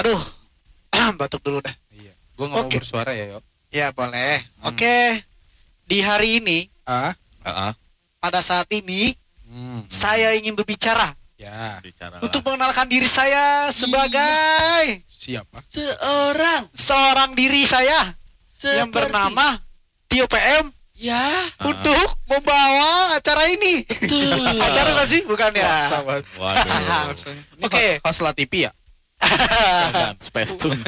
Aduh. Batuk dulu dah. Iya. Gue nggak Oke. mau bersuara ya, yuk. Ya, boleh. Hmm. Oke. Di hari ini, Ah. Heeh. pada saat ini, Hmm. saya ingin berbicara Ya. Bicara. untuk mengenalkan diri saya sebagai Siapa? Seorang seorang diri saya yang seperti- bernama Tio PM Ya untuk membawa acara ini. Acara nggak sih? Bukan ya. Waduh. Oke. ho- host La TV ya? Space Tune.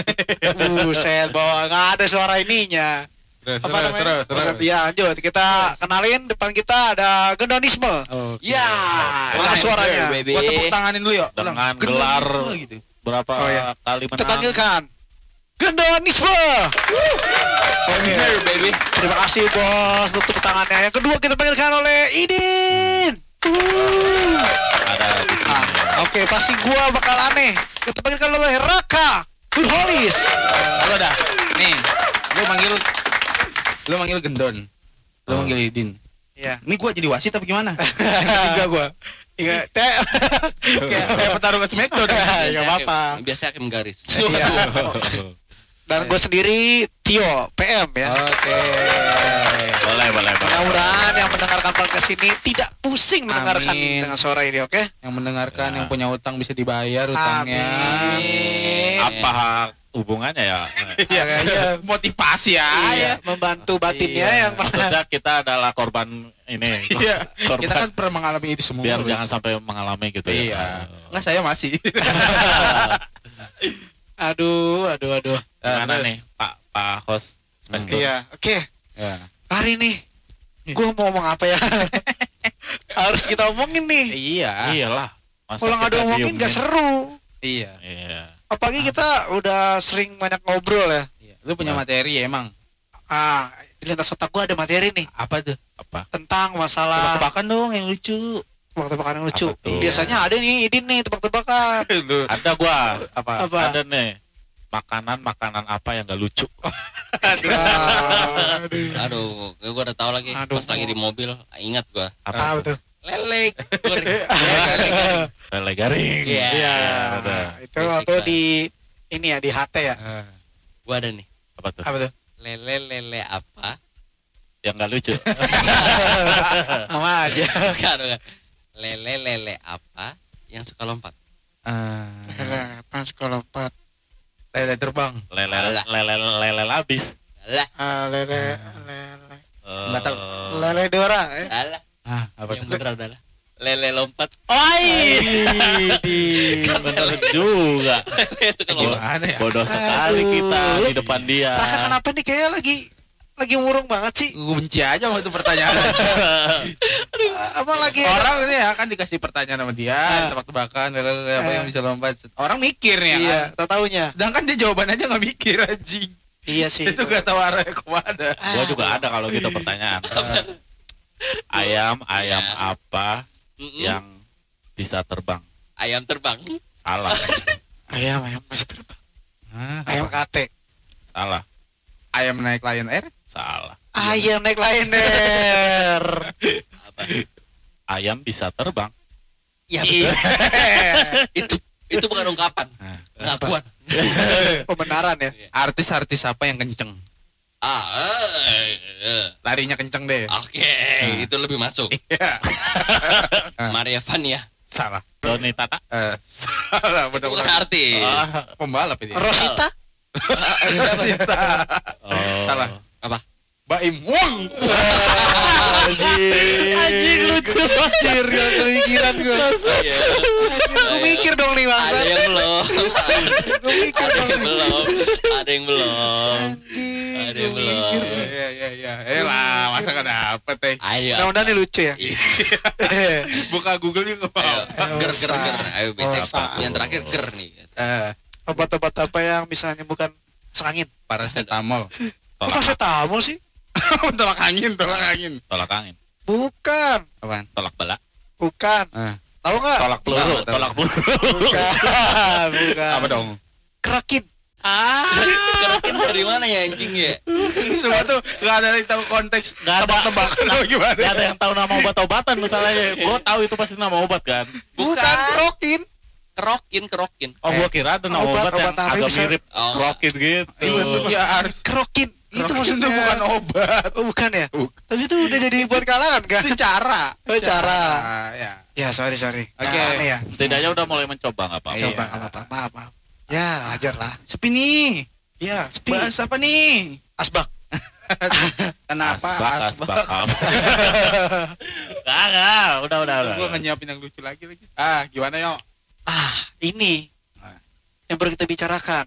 Buset, bawa nggak ada suara ininya. Terus, Apa namanya? Buset, ya, lanjut. Kita kenalin depan kita ada Gendonisme. Oke. Ya Mana suaranya? Gua tepuk tanganin dulu yuk. Dengan gelar gitu. Berapa Oh, iya. kali Kita menang? panggilkan Gendonisme. Oke. Here, baby Terima kasih bos untuk tepuk tangannya. Yang kedua kita panggilkan oleh Idin. Ada di sini. Ah, Oke, pasti gua bakal aneh. Kita panggilkan oleh Raka Nurholis. Halo dah. Nih, lu manggil lu manggil Gendon. Lu Oh. manggil Idin. Iya. Ini gua jadi wasit apa gimana? Ketiga gua. Iya, teh. Kayak ke Smackdown. Ya, nggak apa-apa. Biasa hakim garis Iya. Dan gue sendiri Tio PM ya. Oke. boleh, boleh, boleh. Mudah-mudahan yang mendengarkan podcast ini tidak pusing mendengarkan Amin. dengan suara ini, oke? Yang mendengarkan Ya. yang punya utang bisa dibayar utangnya. Amin. Apa hubungannya ya? Iya, iya. motivasi ya. Iya, membantu batinnya Iya. yang pernah. Maksudnya kita adalah korban ini. Iya. Korban. Kita kan pernah mengalami itu semua. biar jangan sampai mengalami gitu ya. Iya. Enggak saya masih. Aduh, aduh, aduh. Gimana Terus. nih Pak Pak host Space Tune? Iya, oke. ya. Hari ini gue mau ngomong apa ya? Harus kita omongin nih. Iya. Iyalah. Kalau nggak diomongin diemin? gak seru. Iya. Iya. Apalagi kita udah sering banyak ngobrol ya. Iya. Lu punya Nah. materi emang. Ah, di lintas otak gue ada materi nih Apa tuh? Apa? tentang masalah Tebak-tebakan dong yang lucu. Tebak-tebakan yang lucu. Biasanya ada nih, Idin nih tebak-tebakan. Ada gua. apa? Apa? Ada nih. Makanan-makanan apa yang gak lucu? Aduh. Aduh Gue udah tahu lagi Aduh. Pas lagi di mobil Ingat gue Apa tuh? Lele goreng. Lele garing. Iya. Iya. ada. Itu Basic waktu lah. di ini ya di HT ya. Gue ada nih Apa tuh? Apa tuh? Lele lele apa Yang gak lucu. Sama aja. Bukan bukan Lele lele apa Yang suka lompat eh, Pas kalau empat. lele terbang. Lele Alah. lele lele labis. Alah Ah, lele lele Nggak tahu. Eh, lele Dora. Eh. Alah Ah, apa Yang tuh? bener adalah Lele lompat Oi. di. Bener juga. Lele suka lompat Gimana ya? Bodoh sekali Aduh. kita di depan dia. Raka kenapa nih kayaknya lagi lagi murung banget sih? Gue benci aja sama itu pertanyaan. Ah, Apa lagi? Orang ini ya kan dikasih pertanyaan sama dia, Ah. tebak-tebakan, lele, lele, apa Ah. yang bisa lompat. Orang mikir nih ya Iya, kan. tak taunya. Sedangkan dia jawaban aja nggak mikir anjing. Iya sih. Itu gak tahu arahnya ke mana. Gua juga ada kalau gitu pertanyaan. Ayam, ayam Ya. apa yang bisa terbang? Ayam terbang Salah, Ayam, ayam masih terbang. Hah, Ayam apa? kate. salah, Ayam naik Lion Air? salah. Ayam naik Lion Air. Apa Ayam bisa terbang. Ya Iya. Itu itu bukan ungkapan Nah, Pengakuan Pembenaran ya. Artis-artis apa yang kenceng? Ah eh, eh. Larinya kenceng deh. Oke Itu lebih masuk Iya. Maria Vania Salah. Doni Tata. Eh, salah benar-benar. artis Ah, Pembalap ini. Rosita. Rosita. oh. Salah. Apa? Baim Wong. Anjing. Anjing, lucu banget. Anjir, gak kepikiran gue. Iya. Gue mikir dong nih Ada bangsa. yang belum Gue mikir Ada dong. yang belum Ada yang belum Ada gue yang belum. mikir. Iya iya iya. Eh lah, masa gak dapet eh. Ayo Mudah-mudahan ini lucu ya. Buka Google juga Ayo mau. Ger ger ger Ayo Usah. Yang terakhir ger nih Eh, Obat-obat apa yang bisa menyembuhkan angin? paracetamol. Tolak, paracetamol sih? tolak angin, tolak angin. tolak angin, Bukan. Apaan? tolak bala, Bukan. Eh, Tahu nggak? tolak peluru, tahu. tolak peluru. Bukan. Bukan. apa dong? Kerakin. Ah Kerakin dari mana ya anjing ya Semua tuh gak ada yang tahu konteks Gak ada. tebak-tebakan atau gimana. Gak ada yang tahu nama obat-obatan misalnya. Gue tahu itu pasti nama obat kan. Bukan. Krokin. kerokin kerokin Oh, gua kira ada nama Obat- obat, yang obat agak bisa- mirip Oh. krokin gitu. Iya, iya, harus kerokin itu maksudnya itu bukan obat. oh, bukan ya Bukan. tapi itu udah jadi buat kalangan kan Itu cara. Oh, cara. ya. ya sorry sorry Oke. Nah, aneh ya Setidaknya udah mulai mencoba nggak apa-apa. Coba nggak apa-apa maaf maaf ya ajar lah Sepi nih. ya sepi Bahas apa nih? asbak Kenapa? Asbak, asbak, apa. Kagak, udah, udah, udah. Gue nggak nyiapin yang lucu lagi lagi. Ah, gimana yo? Ah ini Ah. yang baru kita bicarakan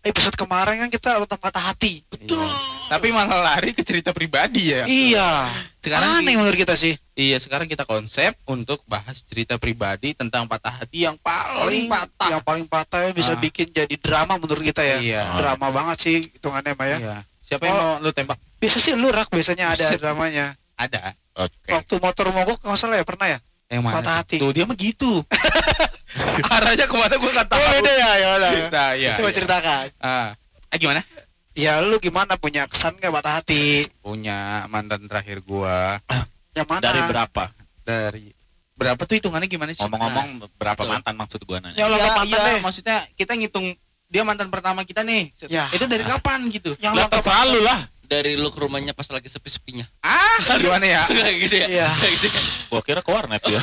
episode kemarin kan kita tentang patah hati Betul. Tapi malah lari ke cerita pribadi ya. iya Sekarang aneh menurut kita sih Iya, sekarang kita konsep untuk bahas cerita pribadi tentang patah hati yang paling patah. yang paling patah yang bisa Ah. bikin jadi drama menurut kita ya Iya. drama banget sih hitungannya Mbak ya Iya. Siapa yang mau lu tembak? biasa sih lu rak biasanya ada Buset. dramanya Ada. Oke. waktu motor mogok nggak salah ya pernah ya Yang mana? Patah hati. Tuh dia mah gitu. Arahnya ke mana gue nggak tahu. oh beda ya ya udah Nah, iya. coba iya. ceritakan Ah, ah gimana? ya lu gimana punya kesan nggak patah hati Punya mantan terakhir gua yang mana Dari berapa? dari berapa tuh hitungannya gimana sih? Ngomong-ngomong berapa Betul. mantan maksud gua nanya? Ya, lo ke mantan deh. maksudnya kita ngitung dia mantan pertama kita nih. Ya. Itu dari kapan gitu? yang Lah terserah lu lah. Dari lu ke rumahnya pas lagi sepi-sepinya Ah, gimana ya? kayak gitu ya Iya. Kayak gitu ya. Gua kira ke warnet ya.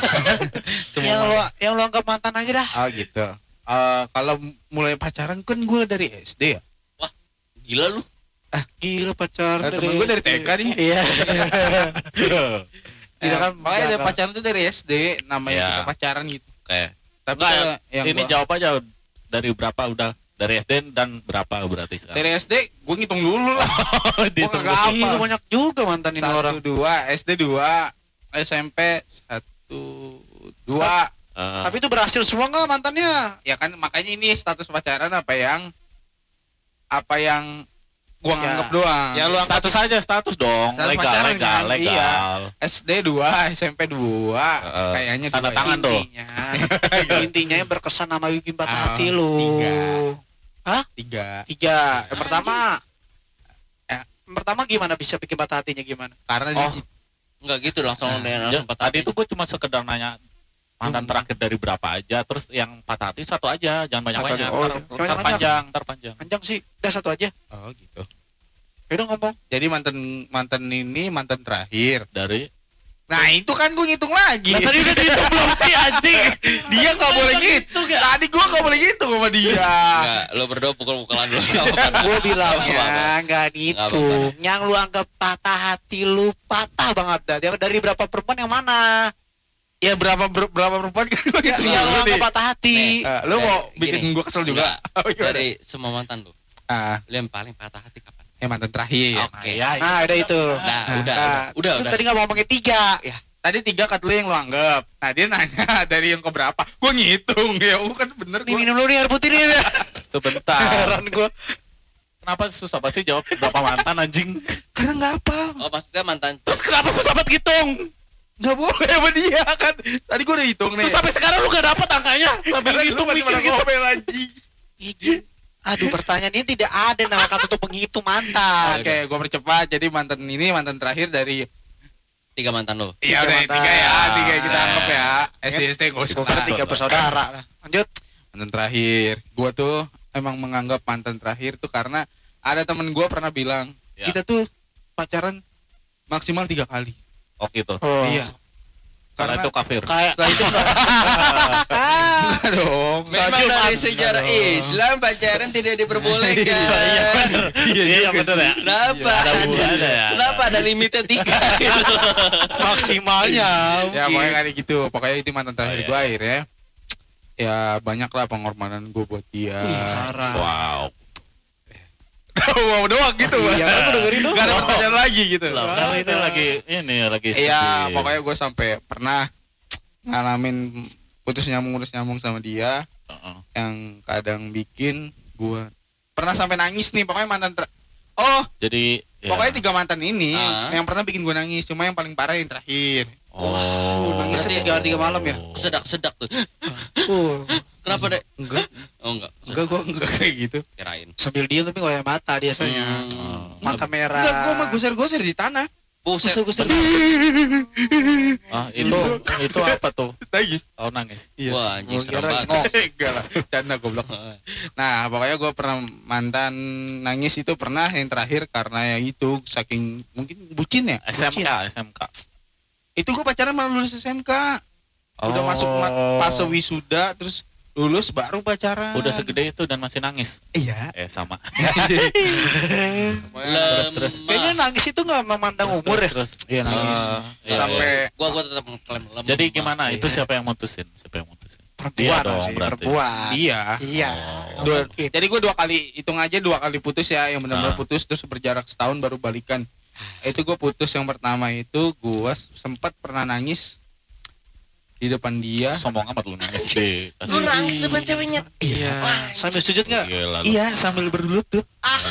yang lo yang lo anggap mantan aja dah Oh gitu. Eh, kalau mulai pacaran kan gue dari SD ya. gila lu gila pacar Nah, temen gue dari TK nih. iya Eh, Tidak kan ada gagal. pacaran tuh dari SD, namanya Iya. kita pacaran gitu. Oke. Tapi Nggak, kalau yang Ini gua- jawab aja dari berapa udah dari SD dan berapa berarti sekarang? dari SD gue ngitung dulu lah. Kagak dulu. Gila, banyak juga mantan ini Satu orang dua, SD dua, SMP satu dua. Eh, tapi itu berhasil semua nggak mantannya Ya kan makanya ini status pacaran apa yang apa yang gua Ya. nganggap doang. ya lu status aja status dong. Status legal, pacaran legal, kan? legal. SD 2, SMP 2, Heeh. kayaknya Tanda tangan tuh. intinya intinya yang berkesan sama bikin patah Ah, hati lu tiga. Tiga. tiga yang pertama Eh. yang pertama gimana bisa bikin patah hatinya gimana Karena Oh. di nggak gitu langsung Nah, dia Ja- langsung patah tadi itu gue cuma sekedar nanya mantan Hmm. terakhir dari berapa aja, terus yang patah hati satu aja, jangan banyak banyak. Oh, ntar, panjang, ntar panjang. panjang sih udah satu aja Oh gitu. udah ngomong Jadi mantan mantan ini mantan terakhir. Dari Nah itu kan gue ngitung lagi. Lah, tadi udah dihitung belum sih anjing? dia nggak boleh gitu. Tadi gue nggak boleh gitu sama dia. Enggak, lo berdua pukul-pukulan dulu. Gue bilangnya apa-apa. nggak dihitung yang lu anggap patah hati lu patah banget dah Dia dari berapa perempuan yang mana Ya berapa ber- berapa perempuan kan gue yang, gitu. yang lu anggap nih. patah hati Eh, lu Dari- mau bikin gue kesel juga? Enggak, Oh, dari semua mantan lu. Ah, Lu yang paling patah hati kapan? Ya mantan terakhir. Oke. Ya, ya. nah udah itu Nah, udah, Nah, udah, lu udah. tadi nggak mau ngomongin tiga Tadi tiga kata lu yang lu anggap. Nah dia nanya dari yang keberapa? Gue ngitung ya, gue kan bener nih gue. minum dulu nih air putih nih Sebentar. heran gue Kenapa susah banget sih jawab berapa mantan anjing? Karena nggak apa, Oh, maksudnya mantan Terus kenapa susah banget hitung? nggak boleh sama dia kan. Tadi gue udah hitung nih. Terus sampai sekarang lu gak dapet angkanya? Sambil Karena ngitung lu mikir gitu. ngomel anjing. Aduh pertanyaan ini tidak ada nama kata untuk penghitung mantan Oke, gue percepat. Jadi mantan ini mantan terakhir dari tiga mantan lu. Iya Tiga udah mantan. tiga ya, tiga kita anggap ya. SD SD usah. gue kira tiga bersaudara lanjut Mantan terakhir, gue tuh emang menganggap mantan terakhir tuh karena ada temen gue pernah bilang Ya. kita tuh pacaran maksimal tiga kali. Oh gitu. oh. Iya. Karena itu kafir. kayak Setelah itu dong. Memang Jumat. dari sejarah Islam pacaran tidak diperbolehkan. Iya, iya juga betul sih. ya. Kenapa? Ada hubungannya ya. Kenapa ada limitnya tiga? maksimalnya Ya pokoknya kayak gitu. Pokoknya itu mantan terakhir Oh, iya. gue akhirnya. Ya banyak lah pengorbanan gue buat dia. Ih, parah. Wow. wow doang gitu. Iya, Bang. aku dengerin dong. Gak ada pertanyaan lagi gitu. Lah, kan ini lagi ini lagi Iya, pokoknya gue sampai pernah ngalamin putus nyambung putus nyambung sama dia Heeh. yang kadang bikin gue pernah sampai nangis nih pokoknya mantan ter- oh Jadi ya. pokoknya tiga mantan ini Ah. yang pernah bikin gue nangis cuma yang paling parah yang terakhir Oh. nangisnya Berarti- tiga hari tiga malam ya Sedak-sedak tuh. uh, Kenapa, Dek? enggak Oh, enggak. enggak gue enggak kayak gitu Kirain. sambil diem tapi ada mata biasanya Hmm. Oh. mata merah enggak gue mah goser goser di tanah Buset. Kusir. Ah, itu itu apa tuh? Nangis. Oh nangis. Iya. Wah, anjing Gua serem banget. Enggak lah, canda goblok. Nah, pokoknya gue pernah mantan nangis itu pernah yang terakhir karena ya itu saking mungkin bucin ya. SMK, Bucin. SMK. Itu gue pacaran malah lulus SMK. Udah Oh. masuk ma- fase wisuda terus lulus baru pacaran. Udah segede itu dan masih nangis. Iya. Eh sama. Lemah. terus. Kayaknya nangis itu nggak memandang Terus, umur ya. Terus. Iya nangis. Eh, iya, Sampai iya. gua gua tetap mengklaim lemah. Jadi gimana? Itu Iya. siapa yang mutusin? Siapa yang mutusin? Perempuan Dia dong sih, berarti. perempuan. Iya. Iya. Oh. Dua, jadi gue dua kali hitung aja dua kali putus ya yang benar-benar Ah. putus terus berjarak setahun baru balikan itu gue putus yang pertama itu gue sempat pernah nangis di depan dia Sombong amat lu nangis di Lu nangis depan ceweknya. Iya. Wah, Sambil sujud nggak? Iya sambil berlutut Ah,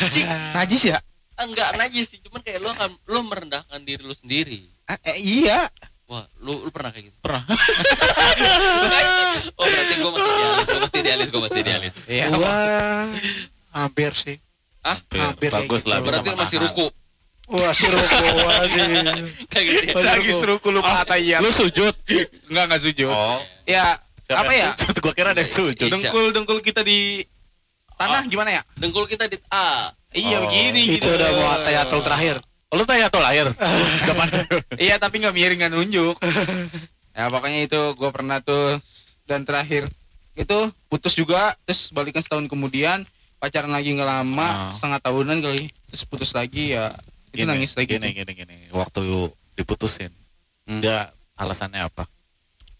anjing. najis ya Enggak najis sih, cuman kayak lu akan lu merendahkan diri lu sendiri. Ah, eh, iya Wah, lu lu pernah kayak gitu? Pernah. oh, berarti gua masih idealis, gua masih idealis, gua masih idealis. iya Gua hampir sih. Ah, Hampir Bagus gitu. lah bisa berarti masih ruku. Wah Roko, wah sih. Kayak gitu. ya? nangis ruku lupa kata iya Lu sujud. nggak nggak sujud Oh. ya Siapa apa ya Sujud? Gua kira ada yang sujud. Iya. dengkul dengkul kita di tanah gimana ya Dengkul kita di A. iya Oh. begini Itu gitu udah mau tayatul terakhir. Lu tanya tuh lahir. Depan Iya tapi nggak miring nggak nunjuk. ya pokoknya itu gue pernah tuh dan terakhir itu putus juga terus balikan setahun kemudian pacaran lagi nggak lama Ah. setengah tahunan kali terus putus lagi ya itu Gini, nangis lagi Gini, gini, gini. Waktu diputusin. Hmm. Dia alasannya apa?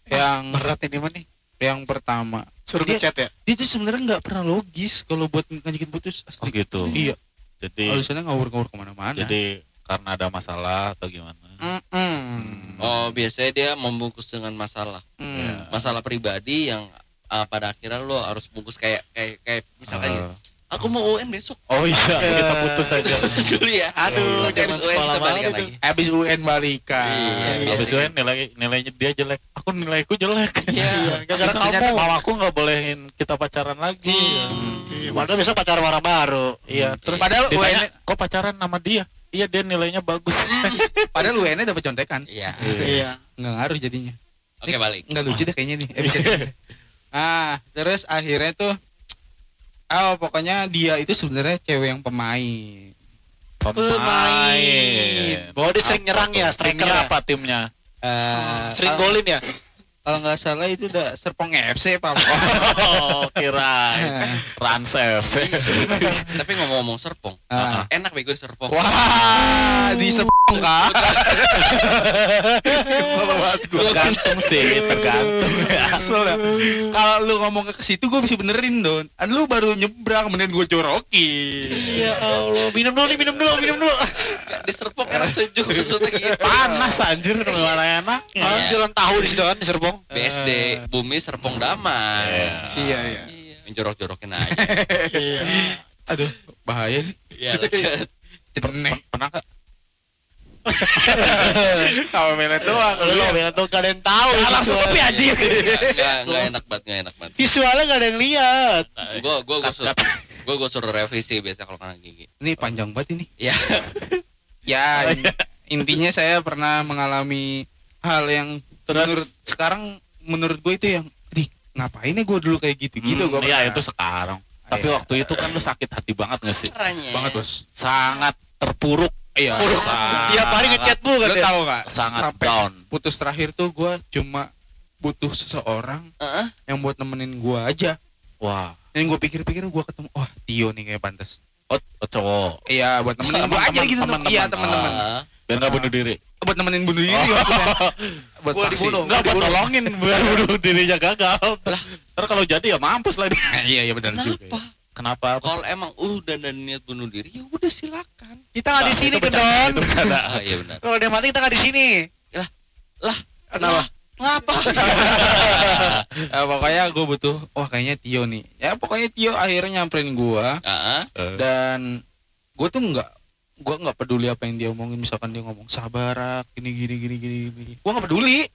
yang Berat ini mah nih. yang pertama Suruh Dia- ngechat ya. dia tuh sebenarnya nggak pernah logis kalau buat ngajakin putus Oh asli. gitu. iya Jadi alasannya ngawur-ngawur ke mana-mana jadi karena ada masalah atau gimana? Mm-mm. Oh, biasanya dia membungkus dengan masalah. Mm. Ya. Masalah pribadi yang uh, pada akhirnya lo harus bungkus kayak kayak kayak misalkan gini, Eh, aku mau UN besok. oh iya, Eh. kita putus aja. Dulu ya. Aduh, zaman UN sekolah kita balikan lagi. Habis UN balikan. Iya. Habis UN nilai nilainya dia jelek. Aku nilaiku jelek. Iya. Gara-gara Ternyata kamu. mamaku nggak bolehin kita pacaran lagi. Iya, Padahal besok pacar orang baru. Iya, terus Padahal ditanya, kok pacaran sama dia? Iya, dia nilainya bagus. Padahal UN-nya dapat contekan. Iya. Iya. Nggak ngaruh jadinya. Oke, balik. Nggak lucu deh kayaknya nih. Ah, terus akhirnya tuh Oh, pokoknya dia itu sebenarnya cewek yang pemain. Pemain. Bahwa dia sering Apa nyerang tuh? ya, striker Timnya ya? apa timnya? Eh, Sering kalau- golin ya? Kalau nggak salah itu udah Serpong FC, Pak. Oh, kira Rans FC. Tapi ngomong-ngomong serpong, Ah. enak bego di serpong. Wah, di Serpong kah? Tergantung sih, tergantung. Kesel ya. Kalau lu ngomong ke situ gue bisa benerin don. Kan lu baru nyebrang, kemudian gue corokin. Ya Allah, minum dulu nih, minum dulu, minum dulu. Di serpong enak sejuk sesuatu gitu. Panas anjir gimana enak. Ah, jalan tahu di situ kan di Serpong. BSD Bumi Serpong Damai. Iya, iya. Menjorok-jorokin aja. Iya. Aduh, bahaya nih. Iya, lanjut. Ceneh. Pernah nggak? Sama melet doang. Lu bilang tuh gak ada yang tahu. langsung visualnya. sepi anjir. Enggak, enggak enak banget, enggak enak banget. Visualnya gak ada yang lihat. Gua gua gua Cut, suruh, gua gua suruh revisi biasa kalau kanan gigi. Ini panjang banget ini. Ya, Ya, in- intinya saya pernah mengalami hal yang Terus? menurut sekarang menurut gue itu yang, di ngapain ya gue dulu kayak gitu gitu Hmm, gue Iya itu sekarang. Tapi Iya. waktu itu kan lu sakit hati banget gak sih? caranya. banget bos. Sangat terpuruk. Iya. Sangat- Tiap hari ngechat bu kan ya? tahu gak? Sangat Sampai down. putus terakhir tuh gue cuma butuh seseorang Heeh. yang buat nemenin gue aja. Wah. Dan gue pikir-pikir gue ketemu, wah Tio nih kayak pantas. Oh, oh, cowok. Iya buat nemenin gue aja gitu. teman-teman. Iya teman-teman. Ah, Biar gak bunuh diri. Buat nemenin bunuh diri maksudnya. Buat Gua saksi. dibunuh. Enggak buat tolongin biar bunuh dirinya gagal. Lah. Ntar kalau jadi ya mampus lah dia. Eh, iya iya benar juga. Kenapa? ya. Kenapa? Kalau emang udah dan niat bunuh diri, ya udah silakan. Kita gak di Nah, sini itu bercanda, kedon. Ah, iya benar. Kalau dia mati kita gak di sini. Lah, Kenapa? ngapa? Eh, pokoknya gue butuh, wah kayaknya Tio nih. Ya pokoknya Tio akhirnya nyamperin gue Heeh. dan gue tuh nggak gue nggak peduli apa yang dia omongin misalkan dia ngomong sabar gini gini gini gini gini gue nggak peduli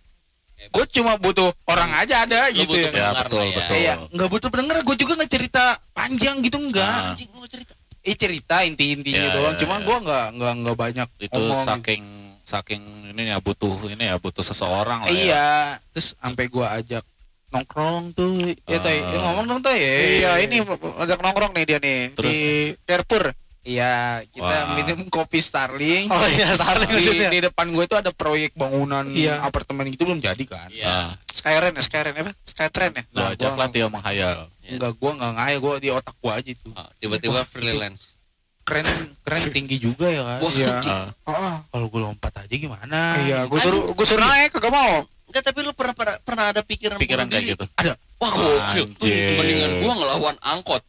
gue cuma butuh orang aja ada Lu gitu butuh ya Ya betul ya. betul. Iya, nggak butuh pendengar gue juga nggak cerita panjang gitu enggak Ah. Cerita. eh cerita inti-intinya Ya, doang ya, cuman ya. gua nggak nggak nggak banyak itu ngomong. saking saking ini ya butuh ini ya butuh seseorang lah ya. iya terus sampai gua ajak nongkrong tuh ya tay Ah. Ya, ngomong dong tay Iya, ini ajak nongkrong nih dia nih Terus- di Carrefour. Iya kita Wah. minum kopi Starling Oh iya, Starling di, maksudnya. di depan gue itu ada proyek bangunan Iya. apartemen itu belum jadi kan Iya. Ah, Skyren ya, Skyren apa? Skytrain ya? Nah, ajaklah gua- dia menghayal Iya. enggak gua nggak ngaya gua di otak gua aja itu Ah, Tiba-tiba freelance. keren keren tinggi juga ya kan Wah, Iya. Ah, Oh, kalau gua lompat aja gimana iya, gue suruh gue suruh naik kagak mau. Enggak, tapi lu pernah pernah, pernah ada pikiran pikiran kayak gitu Wah, gokil. Mendingan gua ngelawan angkot.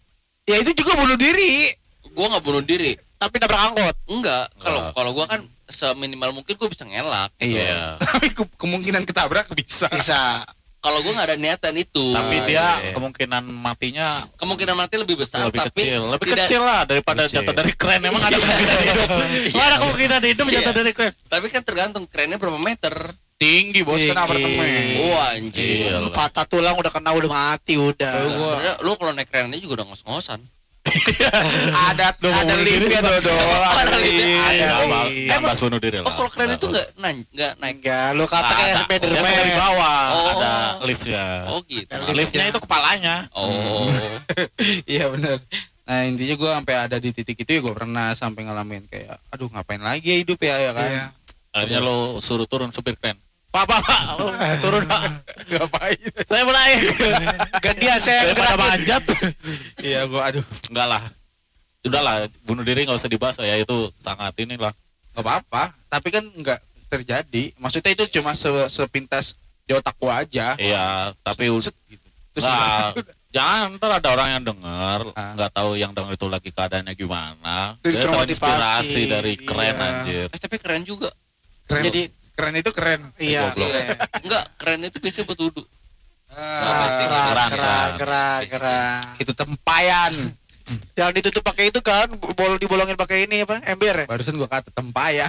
ya itu juga bunuh diri Gua nggak bunuh diri. Tapi nabrak angkot. Enggak, kalau Wah. kalau gua kan seminimal mungkin gua bisa ngelak. Iya. tapi ke- kemungkinan ketabrak bisa Bisa. Kalau gua nggak ada niatan itu. tapi Ah, dia iya. kemungkinan matinya kemungkinan mati lebih besar lebih tapi kecil lebih tidak- kecil lah daripada Kecil. jatuh dari kren emang ada kemungkinan hidup Iya. ada kemungkinan hidup Iya. jatuh dari kren Tapi kan tergantung kerennya berapa meter. tinggi bos Tinggi. kan apartemen Oh anjir. Iya. Lu patah tulang udah kena udah mati udah. Lu Nah, sebenarnya lu kalau naik kerennya juga udah ngos-ngosan. Ada Lu mau ada diri liftnya dodo Ada liftnya. Ada. Bunuh diri lah Oh kalau keren itu nggak naik nggak naik. Enggak, lu kata kayak Ada. Spiderman. Dari bawah Oh. ada liftnya Oh gitu. Ada liftnya itu kepalanya Oh. iya benar nah intinya gua sampai ada di titik itu ya gua pernah sampai ngalamin kayak aduh ngapain lagi ya hidup ya ya kan Iya. akhirnya lo suruh turun supir kren pak pak pak. Oh, turun pak. Ngapain? Saya mau naik. Gantian saya gerakin. manjat. Iya gua aduh. Enggak lah. Udahlah bunuh diri nggak usah dibahas ya. Itu sangat inilah. Nggak apa-apa. Tapi kan nggak terjadi. Maksudnya itu cuma se- sepintas di otak gua aja. Iya tapi Set gitu. terus jangan. Ntar ada orang yang dengar Ah. nggak tahu yang dengar itu lagi keadaannya gimana. Jadi dia terinspirasi dari keren iya. anjir. Eh tapi keren juga. keren. Jadi keren itu keren iya. goblok. iya. Enggak, keren itu biasanya buat gerak. gerak, gerak. itu tempayan Jangan ditutup pakai itu kan, bol dibolongin pakai ini apa? Ember ya? barusan gua kata tempayan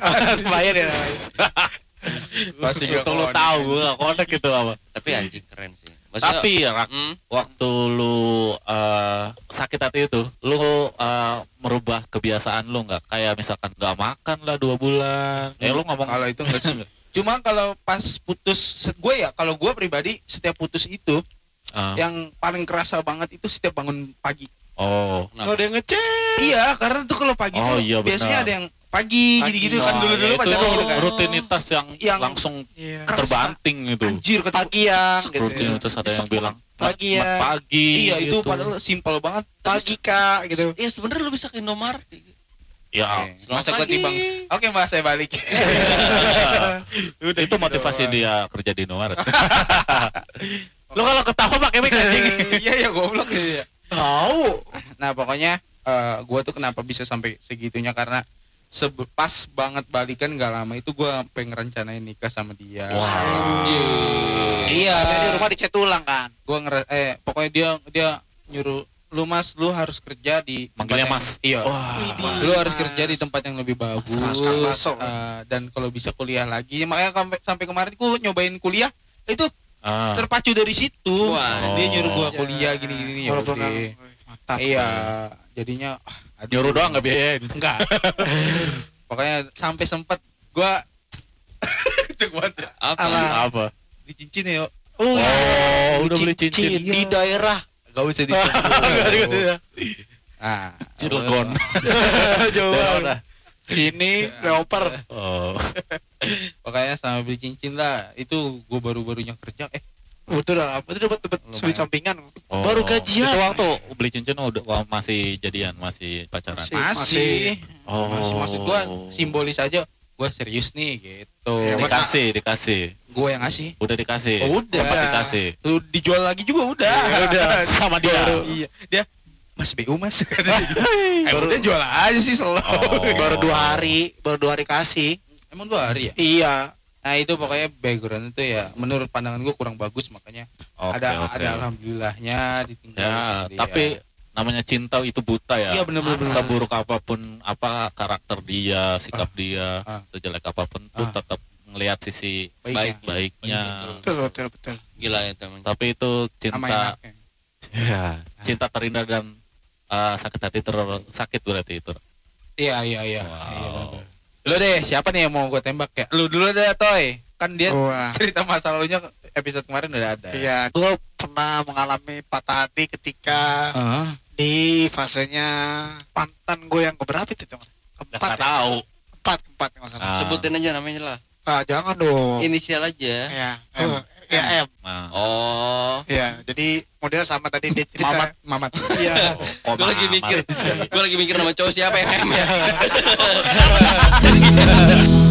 ya. Masih itu nggak lu konek. tahu gue gak konek gitu apa Tapi anjing keren sih. Maksudnya, tapi Rak, hmm, waktu lu eh, sakit hati itu lu eh, merubah kebiasaan lu nggak? Kayak misalkan nggak makan lah dua bulan. Eh lu ngomong kalau itu enggak sih. Cuma kalau pas putus gue ya kalau gue pribadi setiap putus itu Ah, yang paling kerasa banget itu setiap bangun pagi. Oh? Kalau dia ngecek. iya karena tuh kalau pagi Oh, tuh iya, biasanya benar. ada yang pagi Pagi. gitu-gitu kan Nah, dulu-dulu ya itu pacaran gitu kan rutinitas yang, Yang- langsung Iya. Terbanting gitu anjir ketemu Pagi yang gitu. rutinitas ada yang bilang Pagi "Mat- mat ya." pagi iya itu gitu. padahal simpel banget Pagi kak gitu. Ya sebenarnya lu bisa ke Indomaret. ya Selamat masa gue timbang oke mbak saya balik Udah, itu motivasi doang. dia kerja di Indomaret lu kalau ketawa pakai mic anjing iya ya goblok ya Tahu. nah pokoknya eh gue tuh kenapa bisa sampai segitunya karena sebe- pas banget balikan gak lama itu gue pengen rencanain nikah sama dia Wah. iya Ada di rumah dicet ulang kan. gue ngera eh pokoknya dia dia nyuruh lu mas lu harus kerja di tempat Manggilnya yang- Mas. iya Wah. Lu harus Mas. kerja di tempat yang lebih bagus Mas, Baso. eh, dan kalau bisa kuliah lagi makanya sampai sampai kemarin ku nyobain kuliah itu Ah. terpacu dari situ Wah. dia nyuruh gua Ya. kuliah gini gini ya Mantap. iya jadinya ah, aduh. Nyuruh doang nggak biayain. enggak pokoknya sampai sempet gua Cek banget. Apa? Apa? Apa? di cincin ya Uh, Oh, udah beli cincin. di daerah. gak usah di ah Cilegon. Udah. Sini leopard. Oh. pokoknya sama beli cincin lah itu gua baru-barunya kerja eh Betul lah. Itu dapat dapat duit sampingan. Oh. Baru gajian. Itu waktu beli cincin udah wah, masih jadian, masih pacaran. Masih. masih Oh. masih maksud gua simbolis aja gua serius nih gitu Ya, Dikasih, dikasih. gua yang ngasih Udah dikasih. Oh, udah. Sempat dikasih. Lu dijual lagi juga udah Ya udah sama dia. iya dia Mas BU mas gitu. eh, udah jual aja sih selalu Oh. Baru dua hari, baru dua hari kasih. emang dua hari ya Iya. Nah itu pokoknya background itu ya menurut pandangan gua kurang bagus makanya Oke, ada oke. ada alhamdulillahnya ditinggal Ya, dia. tapi namanya cinta itu buta ya. iya bener-bener Seburuk apa pun apa karakter dia, sikap dia, ah. sejelek apa pun terus Ah. tetap ngelihat sisi baiknya baiknya. Betul. Betul, betul. Gila ya teman. Tapi itu cinta ya, cinta terindah dan eh, sakit hati ter sakit berarti itu. Iya iya iya. Wow. Iya. Lu deh, siapa nih yang mau gue tembak ya? Lu dulu deh, Toy. Kan dia Wah. cerita masa lalunya episode kemarin udah ada. Iya, gue pernah mengalami patah hati ketika Heeh. di fasenya mantan gue yang keberapa itu teman? Keempat nggak ya? tahu. Keempat, keempat nggak salah. Ah. Sebutin aja namanya lah. Ah, jangan dong. Inisial aja. Ya, M. Oh, ya M. Nah. Oh. Ya, jadi model sama tadi dia cerita. Mamat, Mamat. Iya. Kok Gue lagi mikir, gue lagi mikir nama cowok siapa yang M ya.